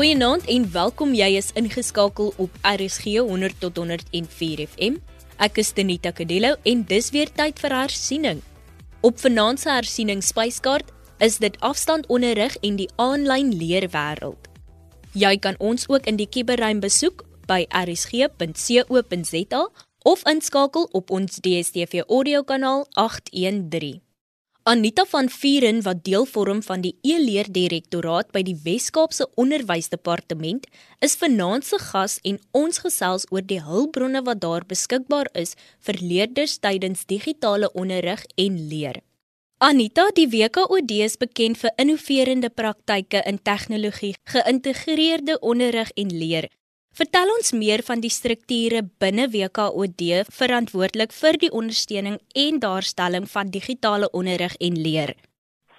Goeienaand en welkom. Jy is ingeskakel op RSG 100 tot 104 FM. Ek is Tenita Kadello en dis weer tyd vir hersiening. Op vanaand se hersiening spyskaart is dit afstandonderrig en die aanlyn leerwêreld. Jy kan ons ook in die kiberruim besoek by rsg.co.za of inskakel op ons DStv audiokanaal 813. Anita van Vuren wat deel vorm van die e-leer direktoraat by die Wes-Kaapse Onderwysdepartement is vanaand se gas en ons gesels oor die hulpbronne wat daar beskikbaar is vir leerders tydens digitale onderrig en leer. Anita, die WKOD is bekend vir innoverende praktyke in tegnologie, geïntegreerde onderrig en leer. Vertel ons meer van die strukture binne WKOD verantwoordelik vir die ondersteuning en daarstelling van digitale onderrig en leer.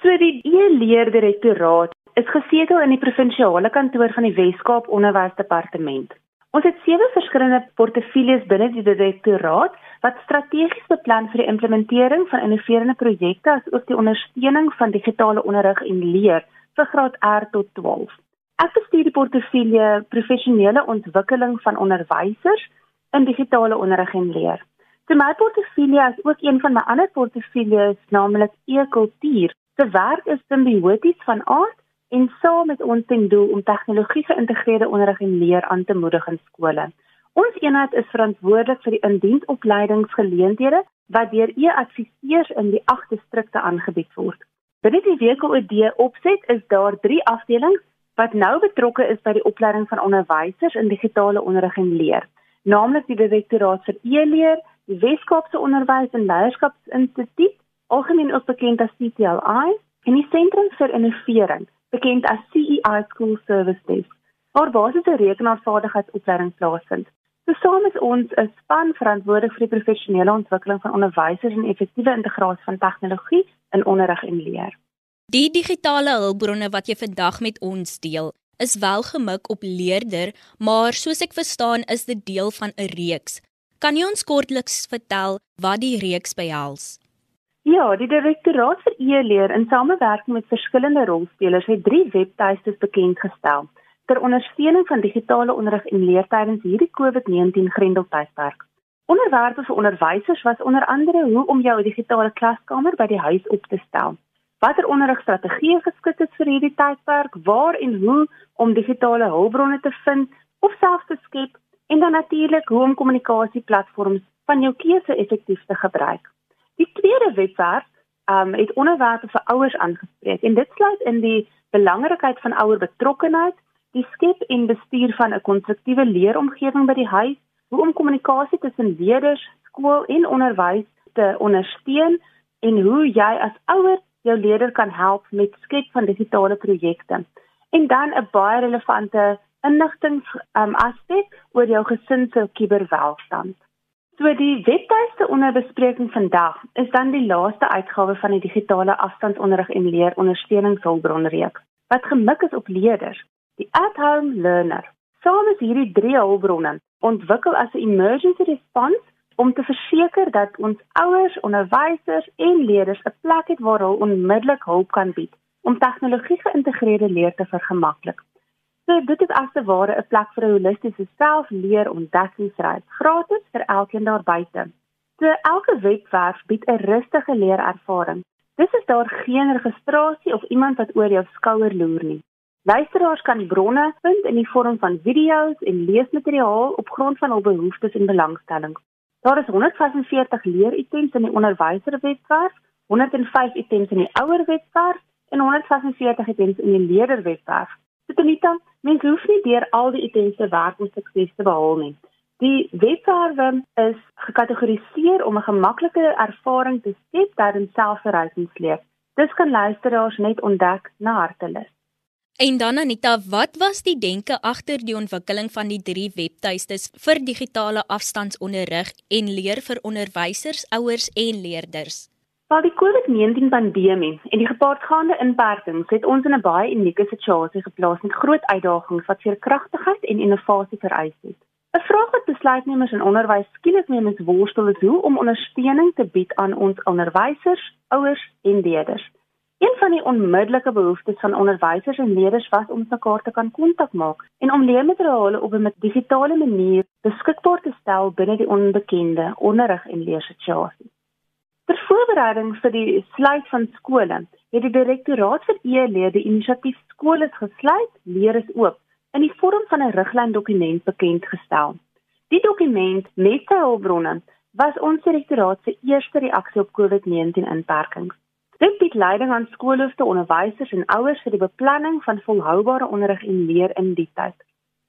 So die e-leerdirektoraat is gesetel in die provinsiale kantoor van die Wes-Kaap Onderwysdepartement. Ons het sewe verskillende portefeuilles binne die direktoraat wat strategies beplan vir die implementering van innoverende projekte asook die ondersteuning van digitale onderrig en leer vir graad R tot 12. Ek bestuur die portefeulje professionele ontwikkeling van onderwysers in digitale onderrig en leer. So my portefeulje is ook een van my ander portefeuljes, naamlik e-kultuur. Se werk is simbioties van aard en saam met ons ten doel om tegnologie geïntegreerde onderrig en leer aan te moedig in skole. Ons eenheid is verantwoordelik vir die indiensopleidingsgeleenthede wat deur e-adviseurs in die agt distrikte aangebied word. Binne die WKOD opset is daar 3 afdelings wat nou betrokke is by die opleiding van onderwysers in digitale onderrig en leer, naamlik die Direktoraat vir e-leer, die Wes-Kaapse Onderwys en Leierskapsinstituut, algemeen ook bekend as CTLI, en die Sentrum vir Innovering, bekend as CEI School Service Desk, waar basiese rekenaarvaardigheidsopleiding plaasvind. Saam is ons 'n span verantwoordelik vir die professionele ontwikkeling van onderwysers en effektiewe integrasie van tegnologie in onderrig en leer. Die digitale hulpbronne wat jy vandag met ons deel, is wel gemik op leerder, maar soos ek verstaan, is dit deel van 'n reeks. Kan jy ons kortliks vertel wat die reeks behels? Ja, die direktoraat vir e-leer in samewerking met verskillende rolspelers het drie webtuistes bekend gestel ter ondersteuning van digitale onderrig en leer tydens hierdie COVID-19 grendeltydperk. Onderwerpe vir onderwysers was onder andere hoe om jou digitale klaskamer by die huis op te stel watter onderrigstrategieë geskik is vir hierdie tydperk, waar en hoe om digitale hulpbronne te vind of self te skep en dan natuurlik hoe om kommunikasieplatforms van jou keuse effektief te gebruik. Die tweede webwerf um, het onderwerpe vir ouers aangespreek en dit sluit in die belangrikheid van ouer betrokkenheid, die skep en bestuur van 'n konstruktiewe leeromgewing by die huis, hoe om kommunikasie tussen leerders, skool en onderwys te ondersteun en hoe jy as ouer jou leerders kan help met skep van digitale projekte. En dan 'n baie relevante inligting um, aspek oor jou gesin se kuberwelstand. So die webtuiste onder bespreking vandag is dan die laaste uitgawe van die digitale afstandsonderrig en leer ondersteuningshulpbronreeks wat gemik is op leerders, die at-home learner. Saam is hierdie drie hulpbronne ontwikkel as 'n emergency response om te verseker dat ons ouers, onderwysers en leerders 'n plek het waar hulle onmiddellik hulp kan bied om tegnologie geïntegreerde leer te vergemaklik. So dit is as te ware 'n plek vir 'n holistiese selfleer ontdekkingsreis, gratis vir elkeen daar buite. So elke webwerf bied 'n rustige leerervaring. Dis is daar geen registrasie of iemand wat oor jou skouer loer nie. Luisteraars kan bronne vind in die vorm van video's en leesmateriaal op grond van hul behoeftes en belangstellings. Daar is 145 leeritems in die onderwyserwebwerf, 105 items in die ouerwebwerf en 146 items in die leerderwebwerf. Dit so, dan mens hoef nie deur al die items te werk om sukses te behaal nie. Die webwerwe is gekategoriseer om 'n gemaklike ervaring te skep tydens selfverrykingsleer. Dis kan luisteraars net ontdek na hartelus. En dan Anita, wat was die denke agter die ontwikkeling van die drie webtuistes vir digitale afstandsonderrig en leer vir onderwysers, ouers en leerders? Wel die COVID-19 pandemie en die gepaardgaande inperkings het ons in 'n baie unieke situasie geplaas met groot uitdagings wat veerkragtigheid en innovasie vereis het. 'n Vraag wat besluitnemers in onderwys skielik mee moet worstel is hoe om ondersteuning te bied aan ons onderwysers, ouers en leerders. Een van die onmiddellike behoeftes van onderwysers en leerders was om mekaar te kan kontak maak en om leermateriale op 'n digitale manier beskikbaar te stel binne die onbekende onderrig en leersituasie. Ter voorbereiding vir die sluit van skole, het die direktoraat vir e-leer die inisiatief skole gesluit, leer is oop in die vorm van 'n riglyn dokument bekend gestel. Die dokument met sy hulpbronne was ons direktoraat se eerste reaksie op COVID-19 inperkings. Dit bied leiding aan skoolhoofde, onderwysers en ouers vir die beplanning van volhoubare onderrig en leer in die tyd.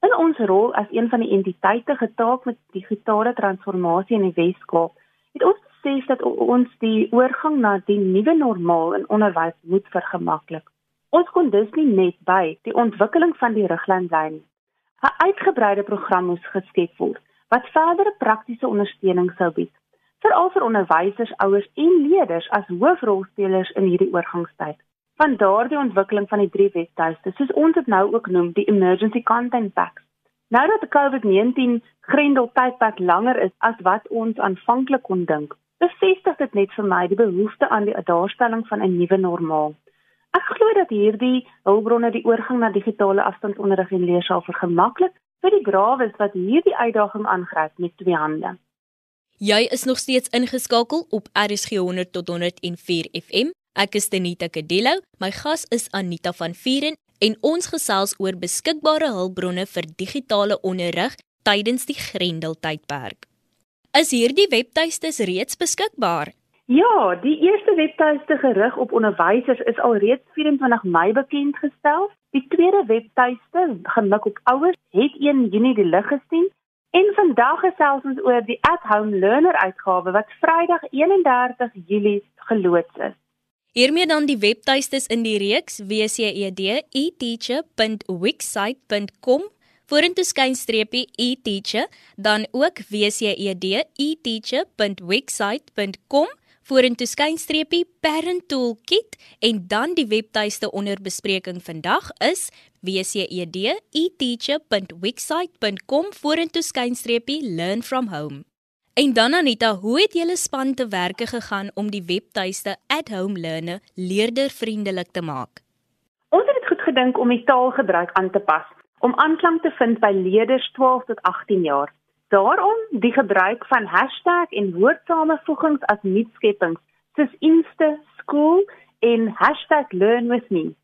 In ons rol as een van die entiteite getaak met digitale transformasie in die Weskaap, het ons besef dat ons die oorgang na die nuwe normaal in onderwys moet vergemaklik. Ons kon dus nie net by die ontwikkeling van die riglyn bly nie. 'n Uitgebreide program moes geskep word wat verdere praktiese ondersteuning sou bied veral vir onderwysers, ouers en leerders as hoofrolspelers in hierdie oorgangstyd. Van daardie ontwikkeling van die drie webtuiste, soos ons dit nou ook noem, die emergency content packs. Nou dat die COVID-19 grendeltydperk langer is as wat ons aanvanklik kon dink, bevestig dit net vir my die behoefte aan die daarstelling van 'n nuwe normaal. Ek glo dat hierdie hulpbronne die oorgang na digitale afstandsonderrig en leer sal vergemaklik vir die grawes wat hierdie uitdaging aangryp met twee hande. Jy is nog steeds ingeskakel op RSG 100 tot 104 FM. Ek is Denita Kadello. My gas is Anita van Vieren en ons gesels oor beskikbare hulpbronne vir digitale onderrig tydens die Grendeltydperk. Is hierdie webtuistes reeds beskikbaar? Ja, die eerste webtuiste gerig op onderwysers is alreeds 24 Mei bekend gestel. Die tweede webtuiste, gemik op ouers, het 1 Junie die lig gesien En vandag gesels ons oor die At Home Learner uitgawe wat Vrydag 31 Julie geloods is. Hiermee dan die webtuistes in die reeks wced.eteacher.wixsite.com vorentoe skynstreepie eteacher dan ook wced.eteacher.wixsite.com vorentoe skynstreepie parent toolkit en dan die webtuiste onder bespreking vandag is wced.eteacher.wixsite.com vorentoe skynstreepie learn from home. En dan Anita, hoe het julle span te werke gegaan om die webtuiste at home learner leerdervriendelik te maak? Ons het dit goed gedink om die taalgebruik aan te pas om aanklank te vind by leerders 12 tot 18 jaar. Daarom die gebruik van hashtag en woordsamevoegings as nuutskeppings soos Insta School en #learnwithme.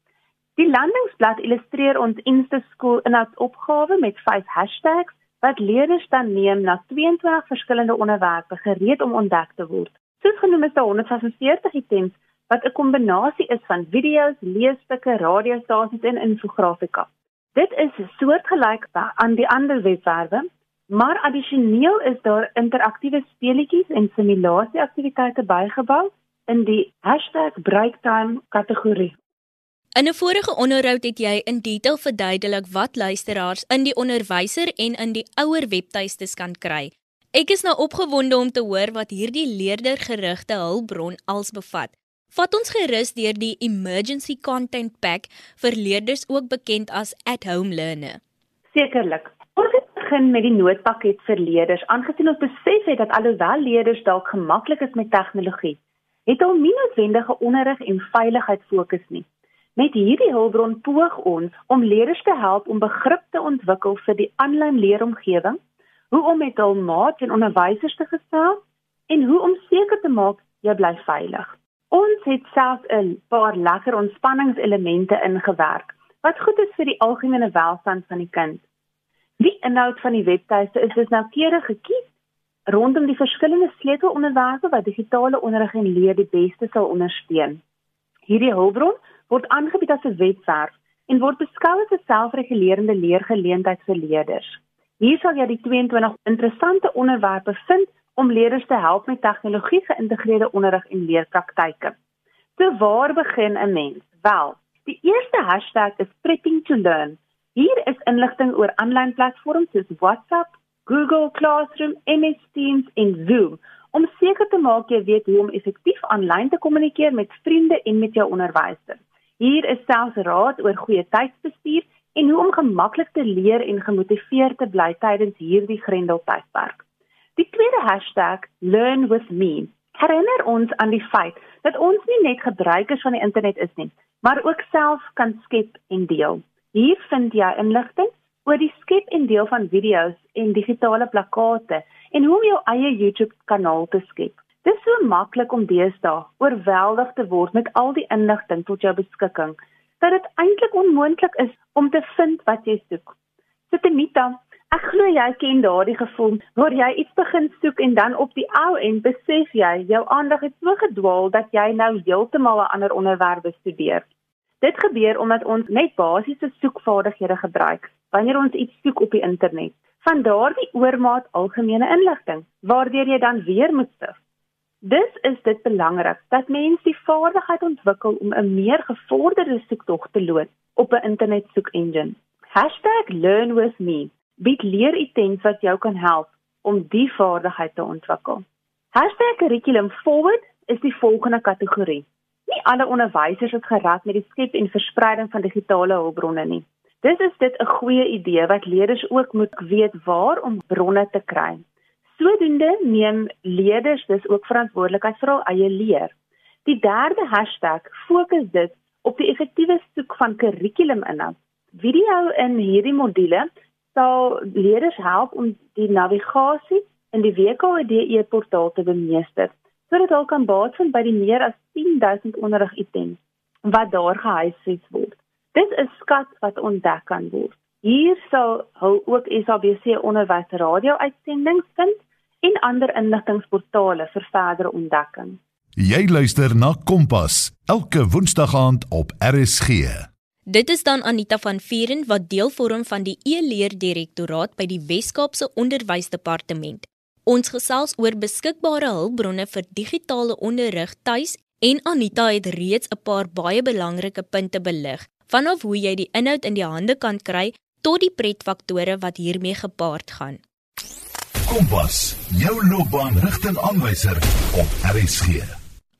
Die landingsblad illustreer ons Insta School inhoudsopgawe met 5 hashtags wat leerders dan neem na 22 verskillende onderwerpe gereed om ontdek te word. Soos genoem is daar 145 items wat 'n kombinasie is van video's, leesstukke, radiostasies en infografika. Dit is soortgelyk aan die ander webwerwe Maar addisioneel is daar interaktiewe speletjies en simulasieaktiwiteite bygebou in die #breaktime kategorie. In 'n vorige onderhoud het jy in detail verduidelik wat luisteraars in die onderwyser en in die ouer webtuistes kan kry. Ek is nou opgewonde om te hoor wat hierdie leerdergerigte hulpbron als bevat. Vat ons gerus deur die Emergency Content Pack vir leerders ook bekend as at-home learner. Sekerlik. Ons begin met die noodpakket vir leerders, aangesien ons besef het dat alhoewel leerders dalk gemaklik is met tegnologie, het hulle nie noodwendige onderrig en veiligheid fokus nie. Met hierdie hulpbron poog ons om leerders te help om begrip te ontwikkel vir die aanlyn leeromgewing, hoe om met hul maats en onderwysers te gesels en hoe om seker te maak jy bly veilig. Ons het selfs 'n paar lekker ontspanningselemente ingewerk wat goed is vir die algemene welstand van die kind. Die inhoud van die webtuiste is dus noukeurig gekies rondom die verskillende sleutelonderwerpe wat digitale onderrig en leer die beste sal ondersteun. Hierdie hulpbron word aangebied as 'n webwerf en word beskou as 'n selfregulerende leergeleentheid vir leerders. Hier sal jy die 22 interessante onderwerpe vind om leerders te help met tegnologie geïntegreerde onderrig en leerpraktyke. So waar begin 'n mens? Wel, die eerste hashtag is prepping to learn Hier is inligting oor aanlyn platforms soos WhatsApp, Google Classroom, MS Teams en Zoom om seker te maak jy weet hoe om effektief aanlyn te kommunikeer met vriende en met jou onderwysers. Hier is selfs raad oor goeie tydsbestuur en hoe om gemaklik te leer en gemotiveerd te bly tydens hierdie grendeltydperk. Die tweede hashtag, #learnwithme, herinner ons aan die feit dat ons nie net gebruikers van die internet is nie, maar ook self kan skep en deel. Hier vind jy inligting oor die skep en deel van video's en digitale plakkate en hoe om jou eie YouTube kanaal te skep. Dit is so maklik om deesdae oorweldig te word met al die inligting tot jou beskikking dat dit eintlik onmoontlik is om te vind wat jy soek. Sitemita, ek glo jy ken daardie gevoel waar jy iets begin soek en dan op die ou en besef jy jou aandag het so gedwaal dat jy nou heeltemal 'n ander onderwerp bestudeer. Dit gebeur omdat ons net basiese soekvaardighede gebruik wanneer ons iets soek op die internet. Van daardie oormaat algemene inligting waardeur jy dan weer moet surf. Dis is dit belangrik dat mense die vaardigheid ontwikkel om 'n meer gevorderde soektog te loop op 'n internet soek engine. #learnwithme bied leeritems wat jou kan help om die vaardigheid te ontwikkel. #curriculumforward is die volgende kategorie. Nie alle onderwysers is gerad met die skep en verspreiding van digitale hulpbronne nie. Dis is dit 'n goeie idee wat leerders ook moet weet waar om bronne te kry. Sodoende neem leerders dus ook verantwoordelikheid vir hul eie leer. Die derde hashtag fokus dit op die effektiewe soek van kurrikuluminhoud. Video in hierdie module sal leerders help om die navigasie in die WKODE portaal te bemeester sodat hulle kan baat vind by die meer as 10000 onderrigitems wat daar gehuisves word. Dit is skat wat ontdek kan word. Hier sal hul ook SABC onderwys radio uitsendings vind en ander inligtingportale vir verdere ontdekking. Jy luister na Kompas elke woensdag aand op RSG. Dit is dan Anita van Vieren wat deel vorm van die e-leer direktoraat by die Wes-Kaapse Onderwysdepartement. Ons gesels oor beskikbare hulpbronne vir digitale onderrig tuis en Anita het reeds 'n paar baie belangrike punte belig, vanaf hoe jy die inhoud in die hande kan kry tot die pretfaktore wat hiermee gepaard gaan. Kompas, jou loopbaanrigtingaanwyser op RSG.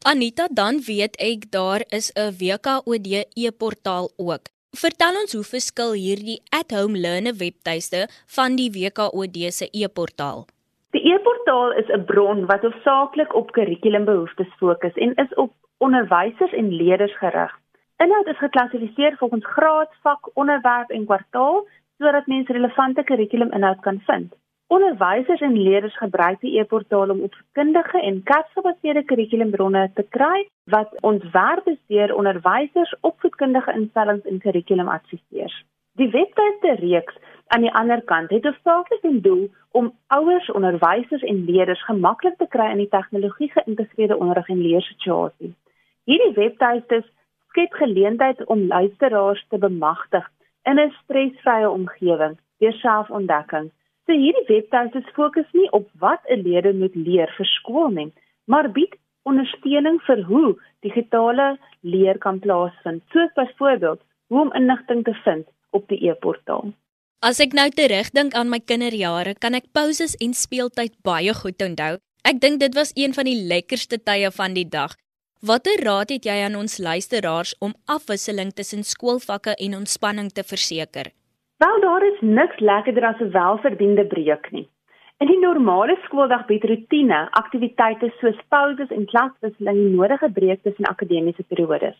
Anita, dan weet ek daar is 'n WKOD e-portaal ook. Vertel ons hoe verskil hierdie at-home learner webtuiste van die WKOD se e-portaal? Die e-portaal is 'n bron wat hoofsaaklik op kurrikulumbehoeftes fokus en is op onderwysers en leerders gerig. Inhoud is geklassifiseer volgens graad, vak, onderwerp en kwartaal sodat mense relevante kurrikuluminhoud kan vind. Onderwysers en leerders gebruik die e-portaal om opvoedkundige en kasgebaseerde kurrikulumbronne te kry wat ontwerp is deur onderwysers, opvoedkundige instellings en kurrikulumadviseurs. Die webtuiste reeks aan die ander kant het hoofsaaklik die doel om ouers, onderwysers en leerders gemaklik te kry in die tegnologie geïntegreerde onderrig en leersituasie. Hierdie webtuiste skep geleentheid om luisteraars te bemagtig in 'n stresvrye omgewing deur selfontdekking So hierdie webtuiste fokus nie op wat 'n leerder moet leer vir skool nie, maar bied ondersteuning vir hoe digitale leer kan plaasvind, soos byvoorbeeld hoe om inligting te vind op die e-portaal. As ek nou terugdink aan my kinderjare, kan ek pauses en speeltyd baie goed onthou. Ek dink dit was een van die lekkerste tye van die dag. Watter raad het jy aan ons luisteraars om afwisseling tussen skoolvakke en ontspanning te verseker? Wel daar is niks lekkerder as 'n welverdiende breek nie. In die normale skooldag bied rotine, aktiwiteite soos pauses en klaswisseling die nodige breek tussen akademiese periodes.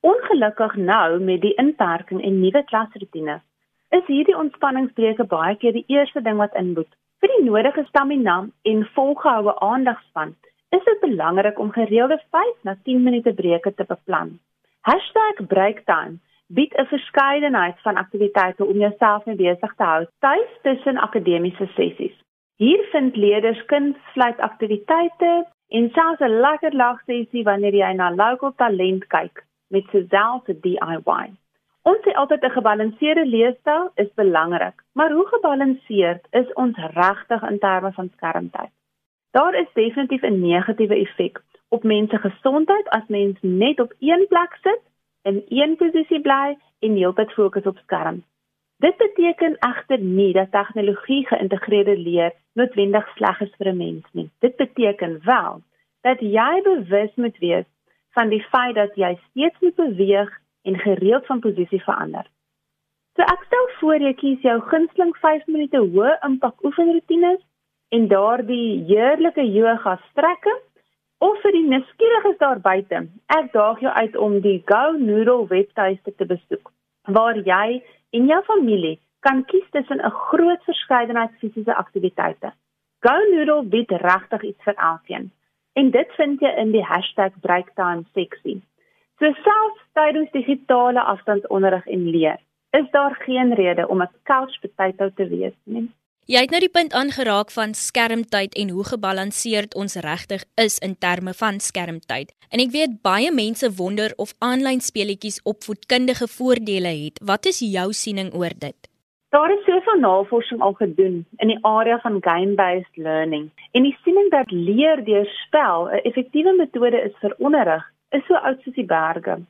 Ongelukkig nou met die inperking en nuwe klasroetine, is hierdie ontspanningsbreuke baie keer die eerste ding wat inboet. Vir die nodige stamina en volgehoue aandagspan is dit belangrik om gereelde 5 na 10 minute breuke te beplan. #breaktime bied 'n verskeidenheid van aktiwiteite om jouself mee besig te hou tuis tussen akademiese sessies. Hier vind leerders kunstvlei aktiwiteite en selfs 'n lekker lagsessie wanneer jy na local talent kyk met selfse DIY. Ons sê altyd 'n gebalanseerde leefstyl is belangrik, maar hoe gebalanseerd is ons regtig in terme van skermtyd? Daar is definitief 'n negatiewe effek op mense gesondheid as mens net op een plek sit in een posisie bly en heeltyd fokus op skerm. Dit beteken egter nie dat tegnologie geïntegreerde leer noodwendig sleg is vir 'n mens nie. Dit beteken wel dat jy bewus moet wees van die feit dat jy steeds moet beweeg en gereeld van posisie verander. So ek stel voor jy kies jou gunsteling 5 minute hoë impak oefenroetines en daardie heerlike yoga strekke Of vir die nuuskieriges daar buite, ek daag jou uit om die Go Noodle webtuiste te besoek waar jy en jou familie kan kies tussen 'n groot verskeidenheid fisiese aktiwiteite. Go Noodle bied regtig iets vir elkeen. En dit vind jy in die #breaktime seksie. So selfs tydens digitale afstandsonderrig en leer, is daar geen rede om 'n couch potato te wees nie. Jy het nou die punt aangeraak van skermtyd en hoe gebalanseerd ons regtig is in terme van skermtyd. En ek weet baie mense wonder of aanlyn speletjies opvoedkundige voordele het. Wat is jou siening oor dit? Daar is soveel navorsing al gedoen in die area van game-based learning. En die siening dat leer deur spel 'n effektiewe metode is vir onderrig, is so oud soos die berge.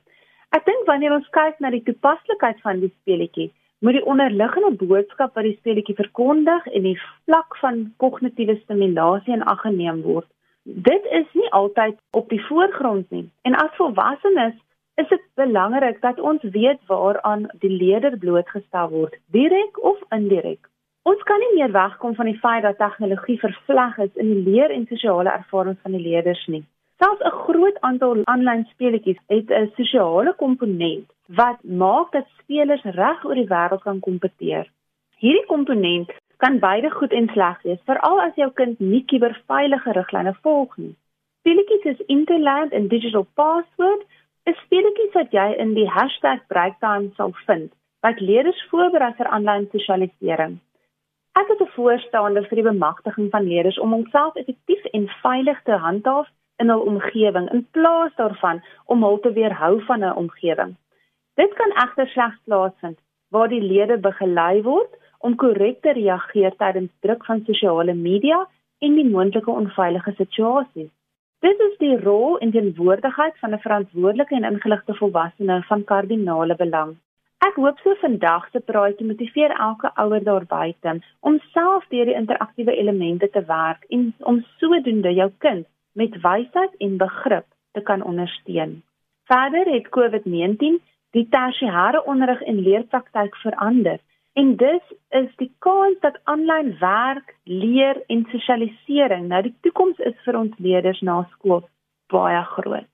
Ek dink wanneer ons kyk na die toepaslikheid van die speletjie, moet die onderliggende boodskap wat die speletjie verkondig en die vlak van kognitiewe stimulasie in ag geneem word. Dit is nie altyd op die voorgrond nie. En as volwassenes is dit belangrik dat ons weet waaraan die leerder blootgestel word, direk of indirek. Ons kan nie meer wegkom van die feit dat tegnologie vervleg is in die leer en sosiale ervarings van die leerders nie. Selfs 'n groot aantal aanlyn speletjies het 'n sosiale komponent wat maak dat spelers reg oor die wêreld kan kompeteer. Hierdie komponent kan beide goed en sleg wees, veral as jou kind nie kuberveilige riglyne volg nie. Speletjies soos Interland en Digital Password is speletjies wat jy in die #breaktime sal vind wat leerders voorberei vir aanlyn sosialisering. Ek is 'n voorstander vir die bemagtiging van leerders om homself effektief en veilig te handhaaf in hul omgewing in plaas daarvan om hul te weerhou van 'n omgewing. Dit kan egter slegs plaasvind waar die lede begelei word om korrek te reageer tydens druk van sosiale media en die moontlike onveilige situasies. Dit is die rol en teenwoordigheid van 'n verantwoordelike en ingeligte volwassene van kardinale belang. Ek hoop so vandag se praatjie motiveer elke ouer daar buite om self deur die interaktiewe elemente te werk en om sodoende jou kind met wysheid en begrip te kan ondersteun. Verder het COVID-19 die tersiêre onderrig en leerpraktyk verander en dus is die kans dat aanlyn werk, leer en sosialisering nou die toekoms is vir ons leerders na skool baie groot.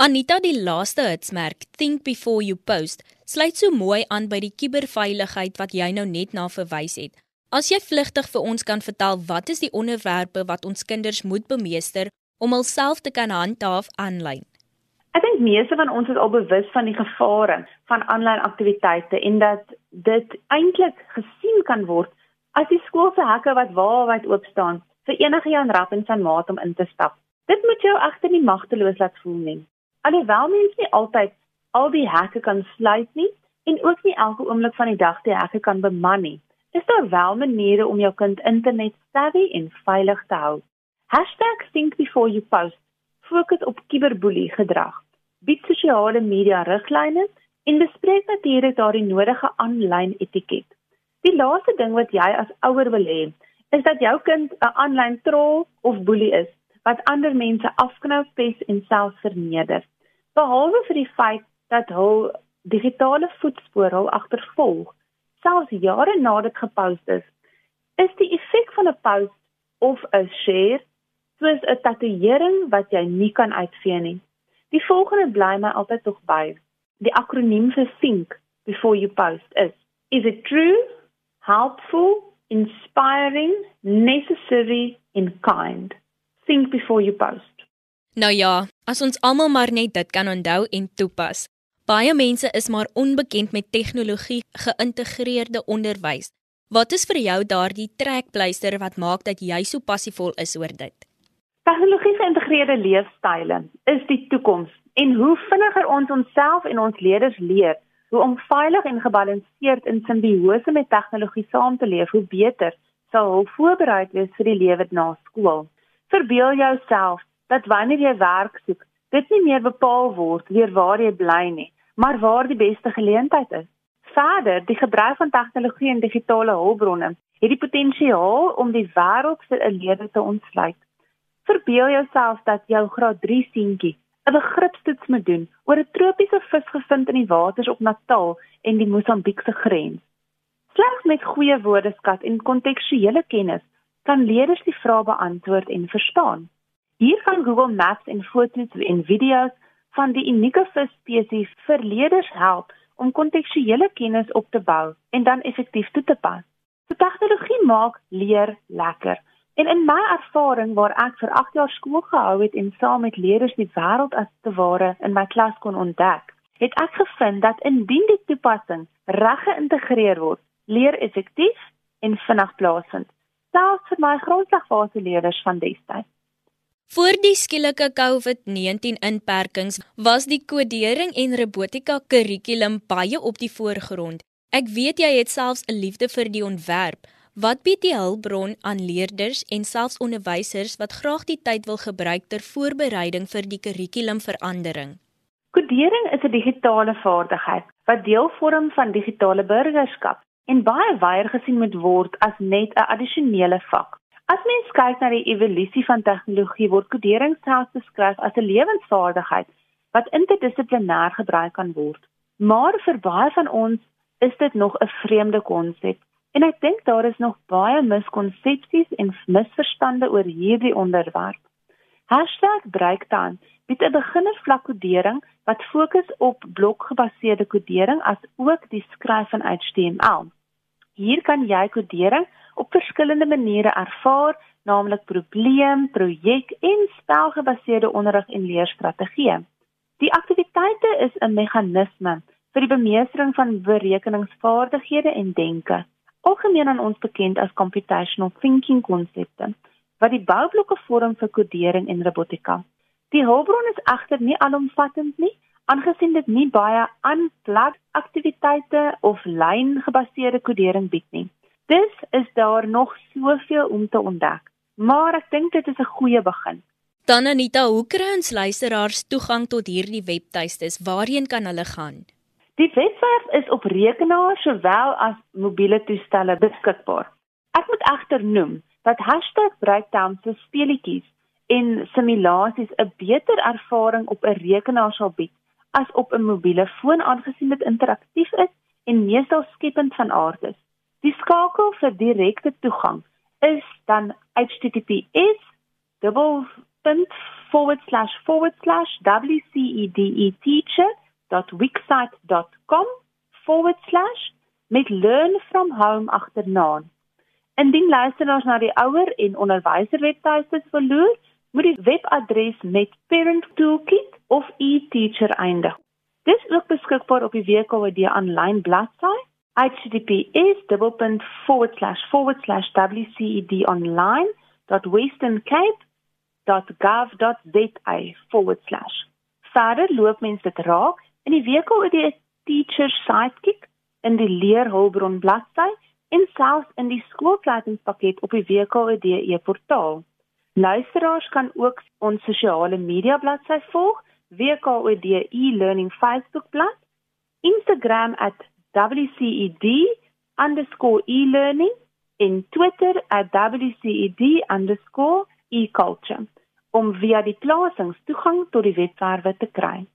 Anita die laaste hitsmerk Think before you post sluit so mooi aan by die kuberveiligheid wat jy nou net na verwys het. As jy vlugtig vir ons kan vertel wat is die onderwerpe wat ons kinders moet bemeester om hulself te kan handhaaf aanlyn? Ek dink meeste van ons is al bewus van die gevare van aanlyn aktiwiteite en dat dit eintlik gesien kan word as die skool se hekke wat waarwyd oop staan vir enige Jan Rapp en sy maat om in te stap. Dit moet jou egter nie magteloos laat voel nie. Alhoewel mens nie altyd al die hekke kan sluit nie en ook nie elke oomblik van die dag die hekke kan beman nie, is daar wel maniere om jou kind internet savvy en veilig te hou. #thinkbeforeyoupost fokus op kiberboelie gedrag, bied sosiale media riglyne en bespreek natuurlik daardie nodige aanlyn etiket. Die laaste ding wat jy as ouer wil hê, is dat jou kind 'n aanlyn troll of boelie is wat ander mense afknou, pes en selfs verneder. Behalwe vir die feit dat hul digitale voetspoor hul agtervolg, selfs jare nadat gepost is, is die effek van 'n post of 'n share soos 'n tatoeëring wat jy nie kan uitvee nie. Die volgende bly my altyd tog by. Die akroniem vir think before you post is is it true, helpful, inspiring, necessary and kind. Think before you post. Nou ja, as ons almal maar net dit kan onthou en toepas. Baie mense is maar onbekend met tegnologie geïntegreerde onderwys. Wat is vir jou daardie trekpleister wat maak dat jy so passievol is oor dit? Tegnologie geïntegreerde leefstyle is die toekoms en hoe vinniger ons onsself en ons leerders leer hoe om veilig en gebalanseerd in simbiose met tegnologie saam te leef, hoe beter sal hulle voorberei wees vir die lewe na skool. Verbeel jouself dat wanneer jy werk soek, dit nie meer bepaal word deur waar jy bly nie, maar waar die beste geleentheid is. Verder, die gebruik van tegnologie en digitale hulpbronne het die potensiaal om die wêreld vir 'n leerder te ontsluit. Verbeel jouself dat jou graad 3 seentjie 'n begripstoets moet doen oor 'n tropiese vis gevind in die waters op Natal en die Mosambiekse grens. Slegs met goeie woordeskat en kontekstuele kennis kan leerders die vrae beantwoord en verstaan. Hier kan Google Maps en foto's en video's van die unieke visspesies vir leerders help om kontekstuele kennis op te bou en dan effektief toe te pas. So tegnologie maak leer lekker. En in my ervaring waar ek vir 8 jaar skool gehou het en saam met leerders die wêreld as te ware in my klas kon ontdek, het ek gevind dat indien die toepassing reg geïntegreer word, leer effektief en vinnig plaasvind, selfs vir my grondslagfase leerders van destyds. Voor die skielike COVID-19 inperkings was die kodering en robotika kurrikulum baie op die voorgrond. Ek weet jy het selfs 'n liefde vir die ontwerp. Wat bied die hulpbron aan leerders en selfs onderwysers wat graag die tyd wil gebruik ter voorbereiding vir die kurrikulumverandering? Kodering is 'n digitale vaardigheid wat deel vorm van digitale burgerskap en baie weier gesien moet word as net 'n addisionele vak. As mens kyk na die evolusie van tegnologie, word kodering selfs beskryf as 'n lewensvaardigheid wat interdissiplinêr gebruik kan word. Maar vir baie van ons is dit nog 'n vreemde konsep. En ek dink daar is nog baie miskonsepsies en misverstande oor hierdie onderwerp. #breakdown bied 'n beginnersvlak kodering wat fokus op blokgebaseerde kodering as ook die skryf van HTML. Hier kan jy kodering op verskillende maniere ervaar, naamlik probleem, projek en spelgebaseerde onderrig en leerstrategieë. Die aktiwiteite is 'n meganisme vir die bemeestering van berekeningsvaardighede en denke, algemeen aan ons bekend as computational thinking konsepte, wat die boublokke vorm vir kodering en robotika. Die hulpbron is egter nie alomvattend nie, aangesien dit nie baie aanplak aktiwiteite of lyngebaseerde kodering bied nie. Dis is daar nog soveel om te ontdek, maar ek dink dit is 'n goeie begin. Dan Anita, hoe kry ons luisteraars toegang tot hierdie webtuistes? Waarheen kan hulle gaan? Die webwerf is op rekenaars sowel as mobiele toestelle beskikbaar. Ek moet egter noem dat #breakdown se speletjies en simulasies 'n beter ervaring op 'n rekenaar sal bied as op 'n mobiele foon aangesien dit interaktief is en meestal skepend van aard is. Die skakel vir direkte toegang is dan https www.wcedeteacher.wixsite.com forward slash met learn from home agternaan. Indien luisteraars na die ouer en onderwyser webtuistes verloor, moet die webadres met parent toolkit of e-teacher eindig. Dis ook beskikbaar op die WKD aanlyn bladsy https://www.westerncape.gov.za/. Verder loop mense dit raak in die WKD teacher sidekick in die leerhulpbron bladsy en selfs in die skoolkleitingspakket op die WKD e-portaal. Luisteraars kan ook ons sosiale media bladsy volg, WKOD e-learning Facebook bladsy, Instagram @wced_e-learning en Twitter @wced_eculture om via die plasings toegang tot die webwerwe te kry.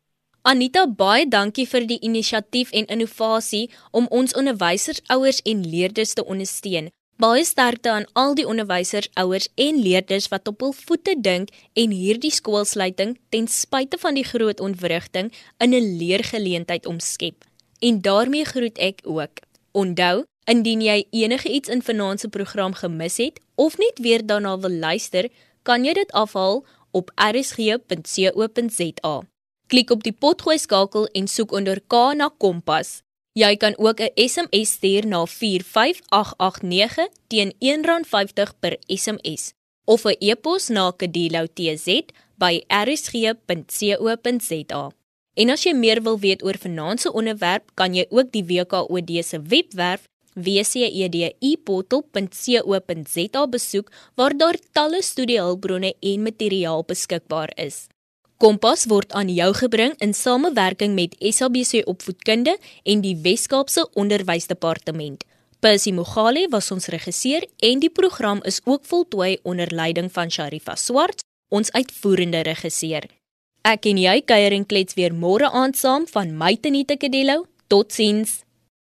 Anita, baie dankie vir die inisiatief en innovasie om ons onderwysers, ouers en leerders te ondersteun. Baie sterkte aan al die onderwysers, ouers en leerders wat op hul voete dink en hierdie skoolsluiting ten spyte van die groot ontwrigting in 'n leergeleentheid omskep. En daarmee groet ek ook. Onthou, indien jy enige iets in vanaand se program gemis het of net weer daarna wil luister, kan jy dit afhaal op rsg.co.za. Klik op die potgooi skakel en soek onder K na Kompas. Jy kan ook 'n SMS stuur na 45889 teen R1.50 per SMS of 'n e-pos na kadelo.tz@rsg.co.za. En as jy meer wil weet oor vanaand se onderwerp, kan jy ook die WKOD se webwerf wcedeportal.co.za besoek waar daar talle studiehulpbronne en materiaal beskikbaar is. Kompas word aan jou gebring in samewerking met SABC Opvoedkunde en die Wes-Kaapse Onderwysdepartement. Percy Mogale was ons regisseur en die program is ook voltooi onder leiding van Sharifa Swart, ons uitvoerende regisseur. Ek en jy kuier en klets weer môre aand saam van my Tenita Kadello. Totsiens.